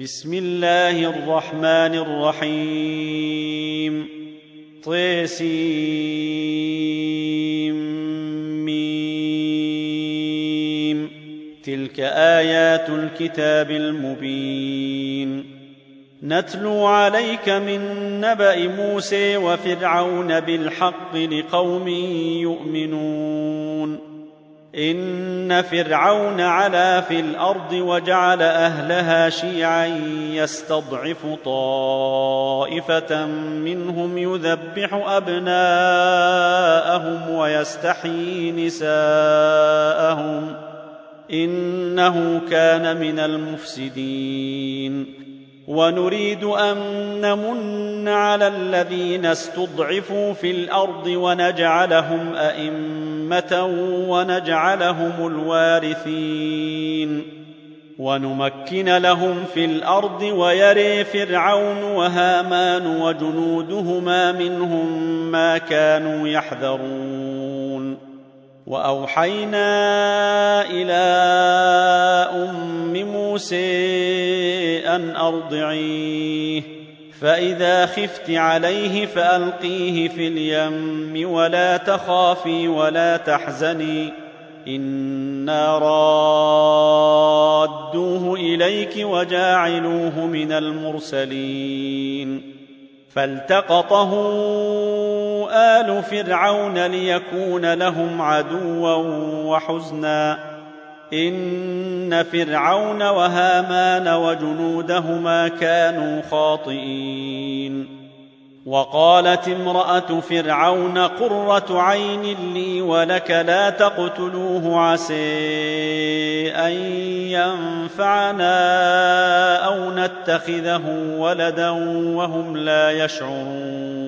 بسم الله الرحمن الرحيم. طيسيم تلك آيات الكتاب المبين. نتلو عليك من نبأ موسى وفرعون بالحق لقوم يؤمنون. إن فرعون علا في الأرض وجعل أهلها شيعا يستضعف طائفة منهم يذبح أبناءهم ويستحيي نساءهم إنه كان من المفسدين. ونريد أن نمن على الذين استضعفوا في الأرض ونجعلهم أئمة ونجعلهم الوارثين. ونمكن لهم في الأرض ويري فرعون وهامان وجنودهما منهم ما كانوا يحذرون. وأوحينا إلى أم موسى أن أرضعيه. فإذا خفت عليه فألقيه في اليم ولا تخافي ولا تحزني. إنا رادوه إليك وجاعلوه من المرسلين. فالتقطه آل فرعون ليكون لهم عدوا وحزنا. إن فرعون وهامان وجنودهما كانوا خاطئين. وقالت امرأة فرعون قرة عين لي ولك لا تقتلوه عسى أن ينفعنا أو نتخذه ولدا وهم لا يشعرون.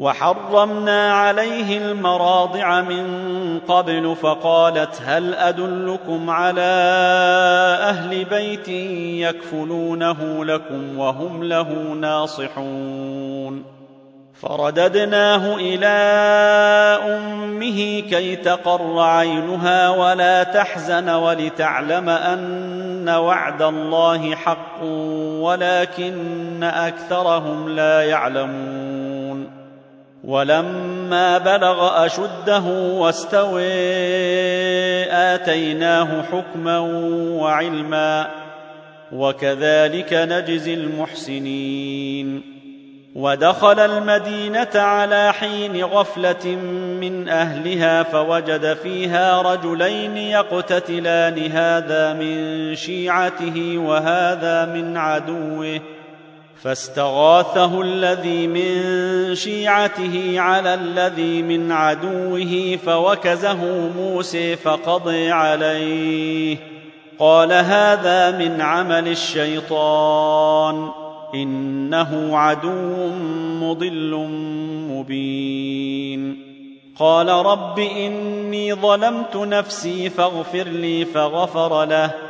وحرمنا عليه المراضع من قبل فقالت هل أدلكم على أهل بيت يكفلونه لكم وهم له ناصحون؟ فرددناه إلى أمه كي تقر عينها ولا تحزن ولتعلم أن وعد الله حق ولكن أكثرهم لا يعلمون. ولما بلغ أشده واستوي آتيناه حكما وعلما وكذلك نجزي المحسنين. ودخل المدينة على حين غفلة من أهلها فوجد فيها رجلين يقتتلان هذا من شيعته وهذا من عدوه. فاستغاثه الذي من شيعته على الذي من عدوه فوكزه موسى فقضي عليه. قال هذا من عمل الشيطان إنه عدو مضل مبين. قال رب إني ظلمت نفسي فاغفر لي فغفر له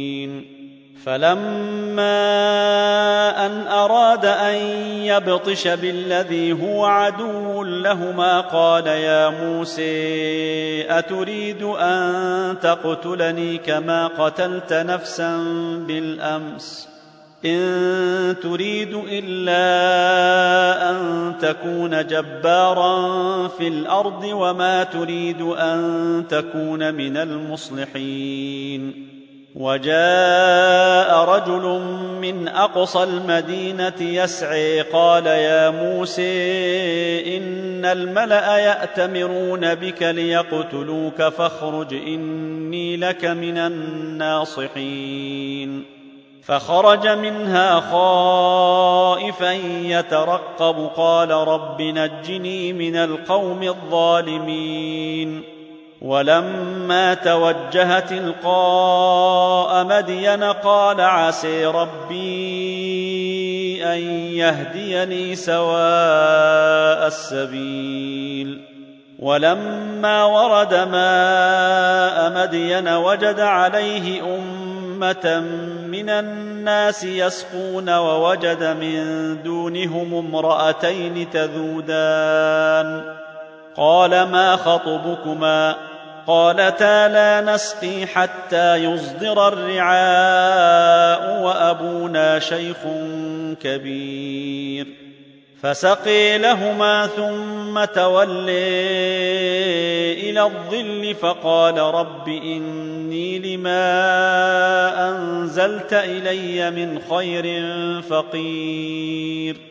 فلما ان اراد ان يبطش بالذي هو عدو لهما قال يا موسى اتريد ان تقتلني كما قتلت نفسا بالامس ان تريد الا ان تكون جبارا في الأرض وما تريد ان تكون من المصلحين وجاء رجل من أقصى المدينة يسعي قال يا موسى إن الملأ يأتمرون بك ليقتلوك فاخرج إني لك من الناصحين. فخرج منها خائفا يترقب قال رب نجني من القوم الظالمين. ولما توجه تلقاء مدين قال عسي ربي أن يهديني سواء السبيل. ولما ورد ماء مدين وجد عليه أمة من الناس يسقون ووجد من دونهم امرأتين تذودان. قال ما خطبكما؟ قالتا لا نسقي حتى يصدر الرعاء وأبونا شيخ كبير. فسقي لهما ثم تولي إلى الظل فقال رب إني لما أنزلت إلي من خير فقير.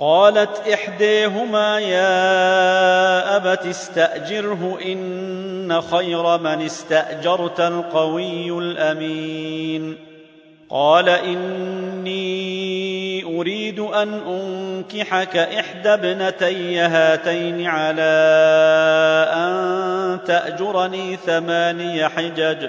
قالت إحديهما يا أبت استأجره إن خير من استأجرت القوي الأمين. قال إني أريد أن أنكحك إحدى ابنتي هاتين على أن تأجرني ثماني حجج.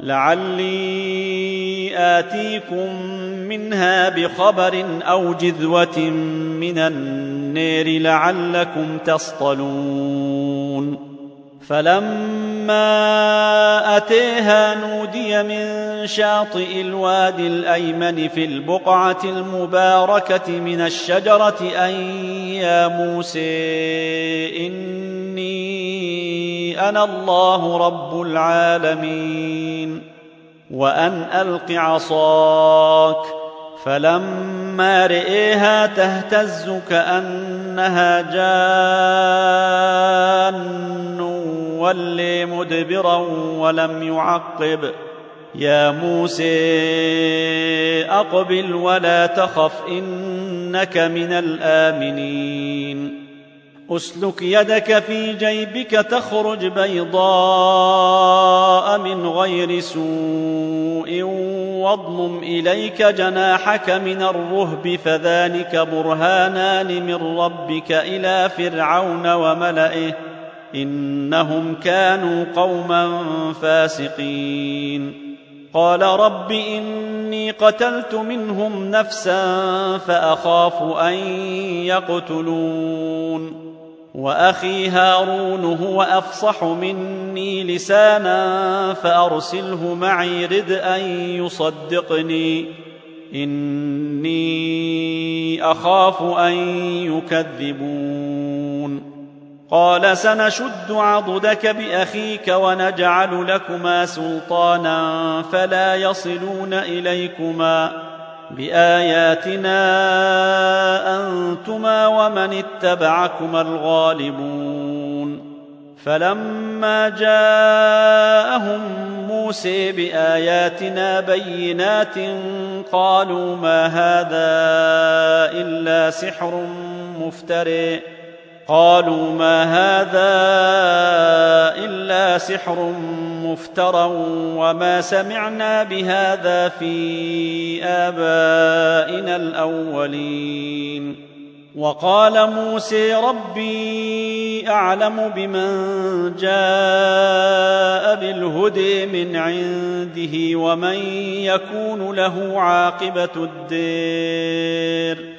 لعلي آتيكم منها بخبر أو جذوة من النير لعلكم تصطلون. فلما أتيها نودي من شاطئ الوادي الأيمن في البقعة المباركة من الشجرة أن يا موسى إني أنا الله رب العالمين وأن ألق عصاك فلما رئيها تهتز كانها جان ولي مدبرا ولم يعقب يا موسى اقبل ولا تخف انك من الامنين أسلك يدك في جيبك تخرج بيضاء من غير سوء واضمم إليك جناحك من الرهب فذلك برهانان من ربك إلى فرعون وملئه. إنهم كانوا قوما فاسقين. قال رب إني قتلت منهم نفسا فأخاف أن يقتلون. وأخي هارون هو أفصح مني لسانا فأرسله معي رد أن يصدقني. إني أخاف أن يكذبون. قال سنشد عضدك بأخيك ونجعل لكما سلطانا فلا يصلون إليكما. بآياتنا أنتما ومن اتبعكما الغالبون فلما جاءهم موسى بآياتنا بينات قالوا ما هذا إلا سحر مفترئ قالوا ما هذا إلا سحر مفترى وما سمعنا بهذا في آبائنا الأولين. وقال موسى ربي أعلم بمن جاء بالهدى من عنده ومن يكون له عاقبة الدير.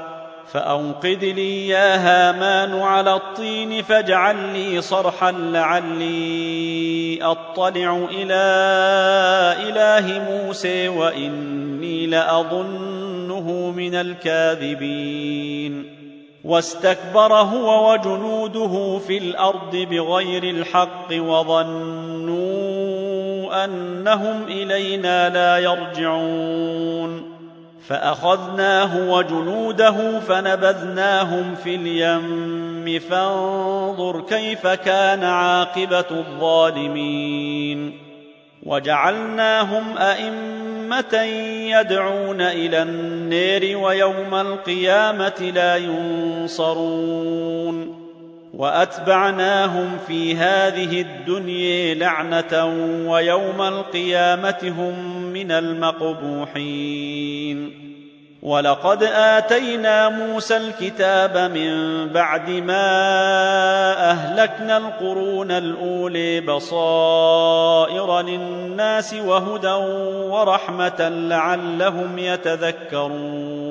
فاوقد لي يا هامان على الطين فاجعل لي صرحا لعلي أطلع إلى إله موسى وإني لأظنه من الكاذبين. واستكبر هو وجنوده في الأرض بغير الحق وظنوا أنهم إلينا لا يرجعون. فأخذناه وجنوده فنبذناهم في اليم فانظر كيف كان عاقبة الظالمين. وجعلناهم أئمة يدعون إلى النير ويوم القيامة لا ينصرون. وأتبعناهم في هذه الدنيا لعنة ويوم القيامة هم من المقبوحين. ولقد آتينا موسى الكتاب من بعد ما أهلكنا القرون الاولي بصائر للناس وهدى ورحمة لعلهم يتذكرون.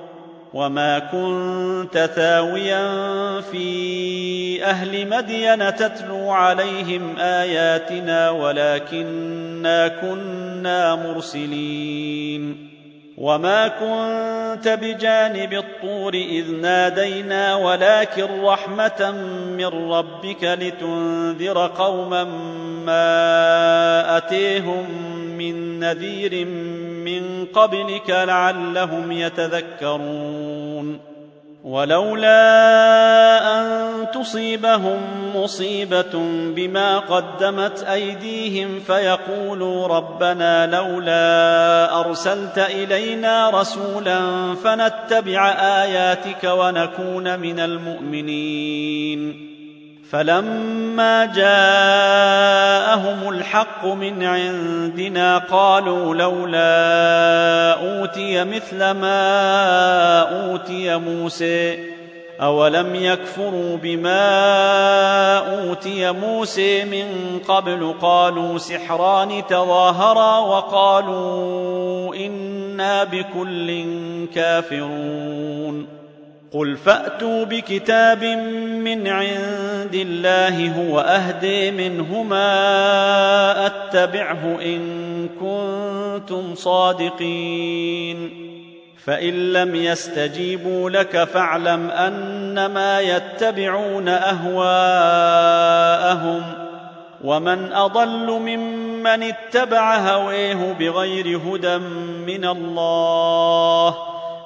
وما كنت ثاويا في أهل مدين تتلو عليهم آياتنا ولكنا كنا مرسلين. وما كنت بجانب الطور إذ نادينا ولكن رحمة من ربك لتنذر قوما ما أتيهم من نذير من قبلك لعلهم يتذكرون ولولا أن تصيبهم مصيبة بما قدمت أيديهم فيقولوا ربنا لولا أرسلت إلينا رسولا فنتبع آياتك ونكون من المؤمنين فلما جاءهم الحق من عندنا قالوا لولا أوتي مثل ما أوتي موسى أولم يكفروا بما أوتي موسى من قبل؟ قالوا سحران تظاهرا وقالوا إنا بكل كافرون. قل فاتوا بكتاب من عند الله هو اهدي منهما اتبعه ان كنتم صادقين فان لم يستجيبوا لك فاعلم انما يتبعون اهواءهم ومن اضل ممن اتبع هويه بغير هدى من الله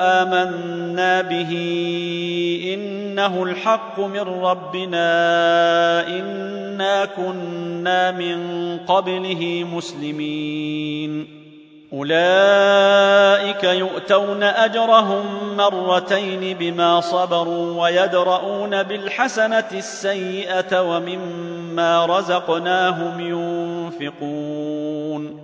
آمنا به إنه الحق من ربنا إنا كنا من قبله مسلمين. أولئك يؤتون أجرهم مرتين بما صبروا ويدرؤون بالحسنة السيئة ومما رزقناهم ينفقون.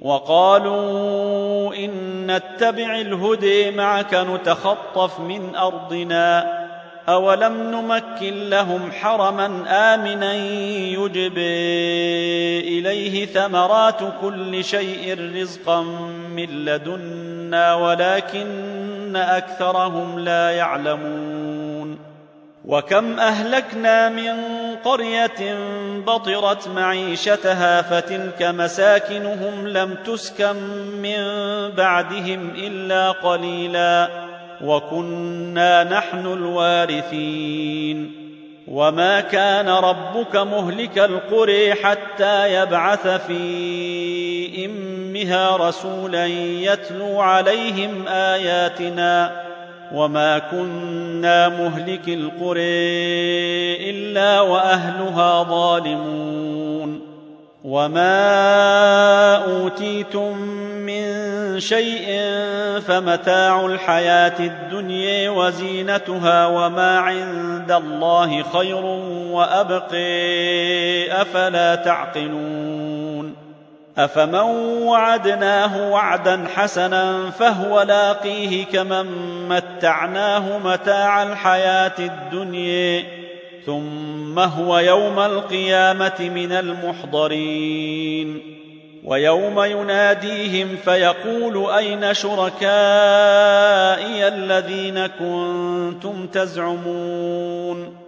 وقالوا إن نتبع الهدي معك نتخطف من أرضنا أولم نمكن لهم حرما آمنا يجبي إليه ثمرات كل شيء رزقا من لدنا ولكن أكثرهم لا يعلمون وكم أهلكنا من قرية بطرت معيشتها فتلك مساكنهم لم تسكن من بعدهم إلا قليلا وكنا نحن الوارثين. وما كان ربك مهلك القري حتى يبعث في أمها رسولا يتلو عليهم آياتنا وما كنا مهلك القرى الا واهلها ظالمون وما اوتيتم من شيء فمتاع الحياة الدنيا وزينتها وما عند الله خير وابقي افلا تعقلون افمن وعدناه وعدا حسنا فهو لاقيه كمن متعناه متاع الحياة الدنيا ثم هو يوم القيامه من المحضرين ويوم يناديهم فيقول اين شركائي الذين كنتم تزعمون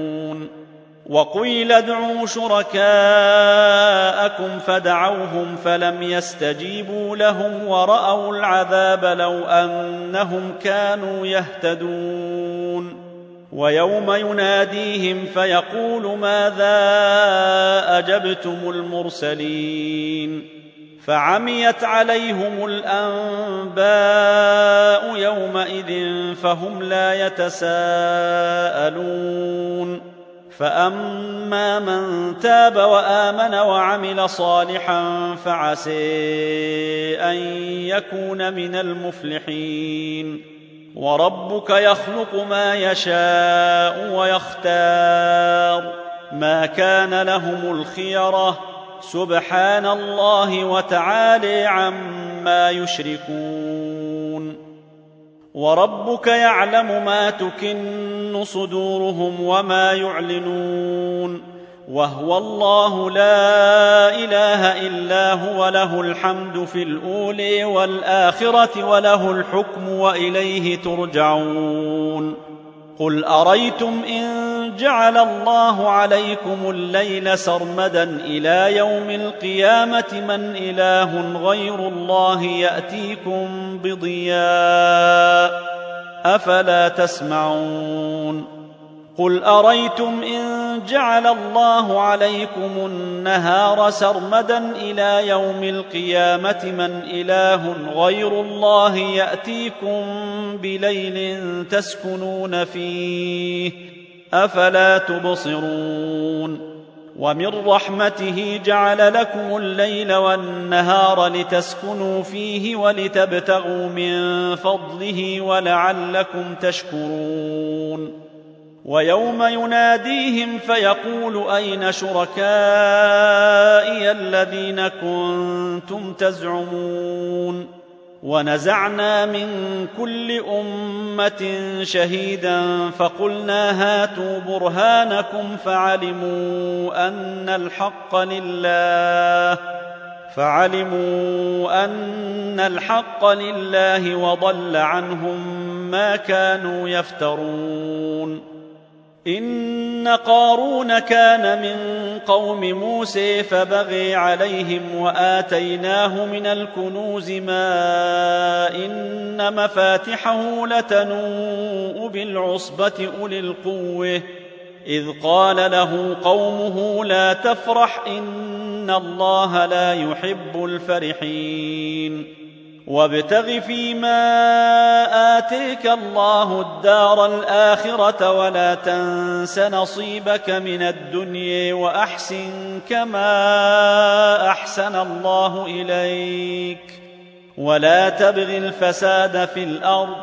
وقيل ادعوا شركاءكم فدعوهم فلم يستجيبوا لهم ورأوا العذاب لو أنهم كانوا يهتدون. ويوم يناديهم فيقول ماذا أجبتم المرسلين؟ فعميت عليهم الأنباء يومئذ فهم لا يتساءلون. فاما من تاب وامن وعمل صالحا فعسي ان يكون من المفلحين وربك يخلق ما يشاء ويختار ما كان لهم الخيره سبحان الله وتعالي عما يشركون وربك يعلم ما تكن صدورهم وما يعلنون وهو الله لا إله إلا هو له الحمد في الأولي والآخرة وله الحكم وإليه ترجعون. قل اريتم ان جعل الله عليكم الليل سرمدا إلى يوم القيامه من اله غير الله ياتيكم بضياء افلا تسمعون قل اريتم ان جعل الله عليكم النهار سرمدا إلى يوم القيامه من اله غير الله ياتيكم بليل تسكنون فيه افلا تبصرون ومن رحمته جعل لكم الليل والنهار لتسكنوا فيه ولتبتغوا من فضله ولعلكم تشكرون ويوم يناديهم فيقول أين شركائي الذين كنتم تزعمون ونزعنا من كل أمة شهيدا فقلنا هاتوا برهانكم فعلموا أن الحق لله فعلموا أن الحق لله وضل عنهم ما كانوا يفترون إن قارون كان من قوم موسى فبغي عليهم وآتيناه من الكنوز ما إن مفاتحه لتنوء بالعصبة أولي القوة. إذ قال له قومه لا تفرح إن الله لا يحب الفرحين. وابتغ فيما آتيك الله الدار الآخرة ولا تنس نصيبك من الدنيا وأحسن كما أحسن الله إليك. ولا تبغ الفساد في الأرض.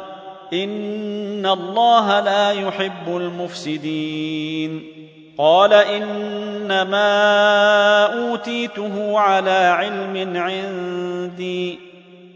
إن الله لا يحب المفسدين. قال إنما أوتيته على علم عندي.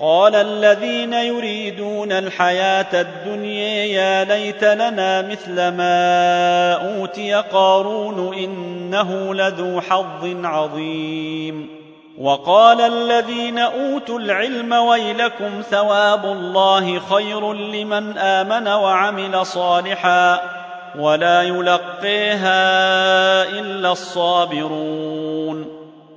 قال الذين يريدون الحياة الدنيا يا ليت لنا مثل ما أوتي قارون إنه لذو حظ عظيم. وقال الذين أوتوا العلم ويلكم ثواب الله خير لمن آمن وعمل صالحا ولا يلقيها إلا الصابرون.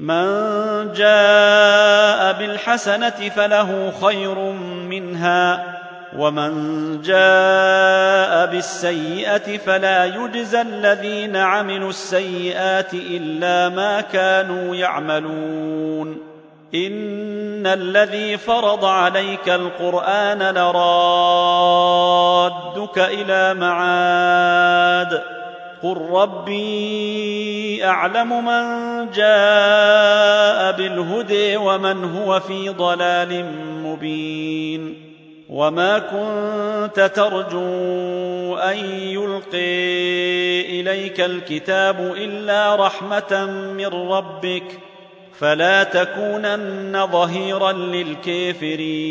من جاء بالحسنة فله خير منها ومن جاء بالسيئة فلا يجزى الذين عملوا السيئات إلا ما كانوا يعملون. إن الذي فرض عليك القرآن لرادك إلى معاد. قل ربي اعلم من جاء بالهدى ومن هو في ضلال مبين وما كنت ترجو ان يلقي اليك الكتاب الا رحمه من ربك فلا تكونن ظهيرا للكافرين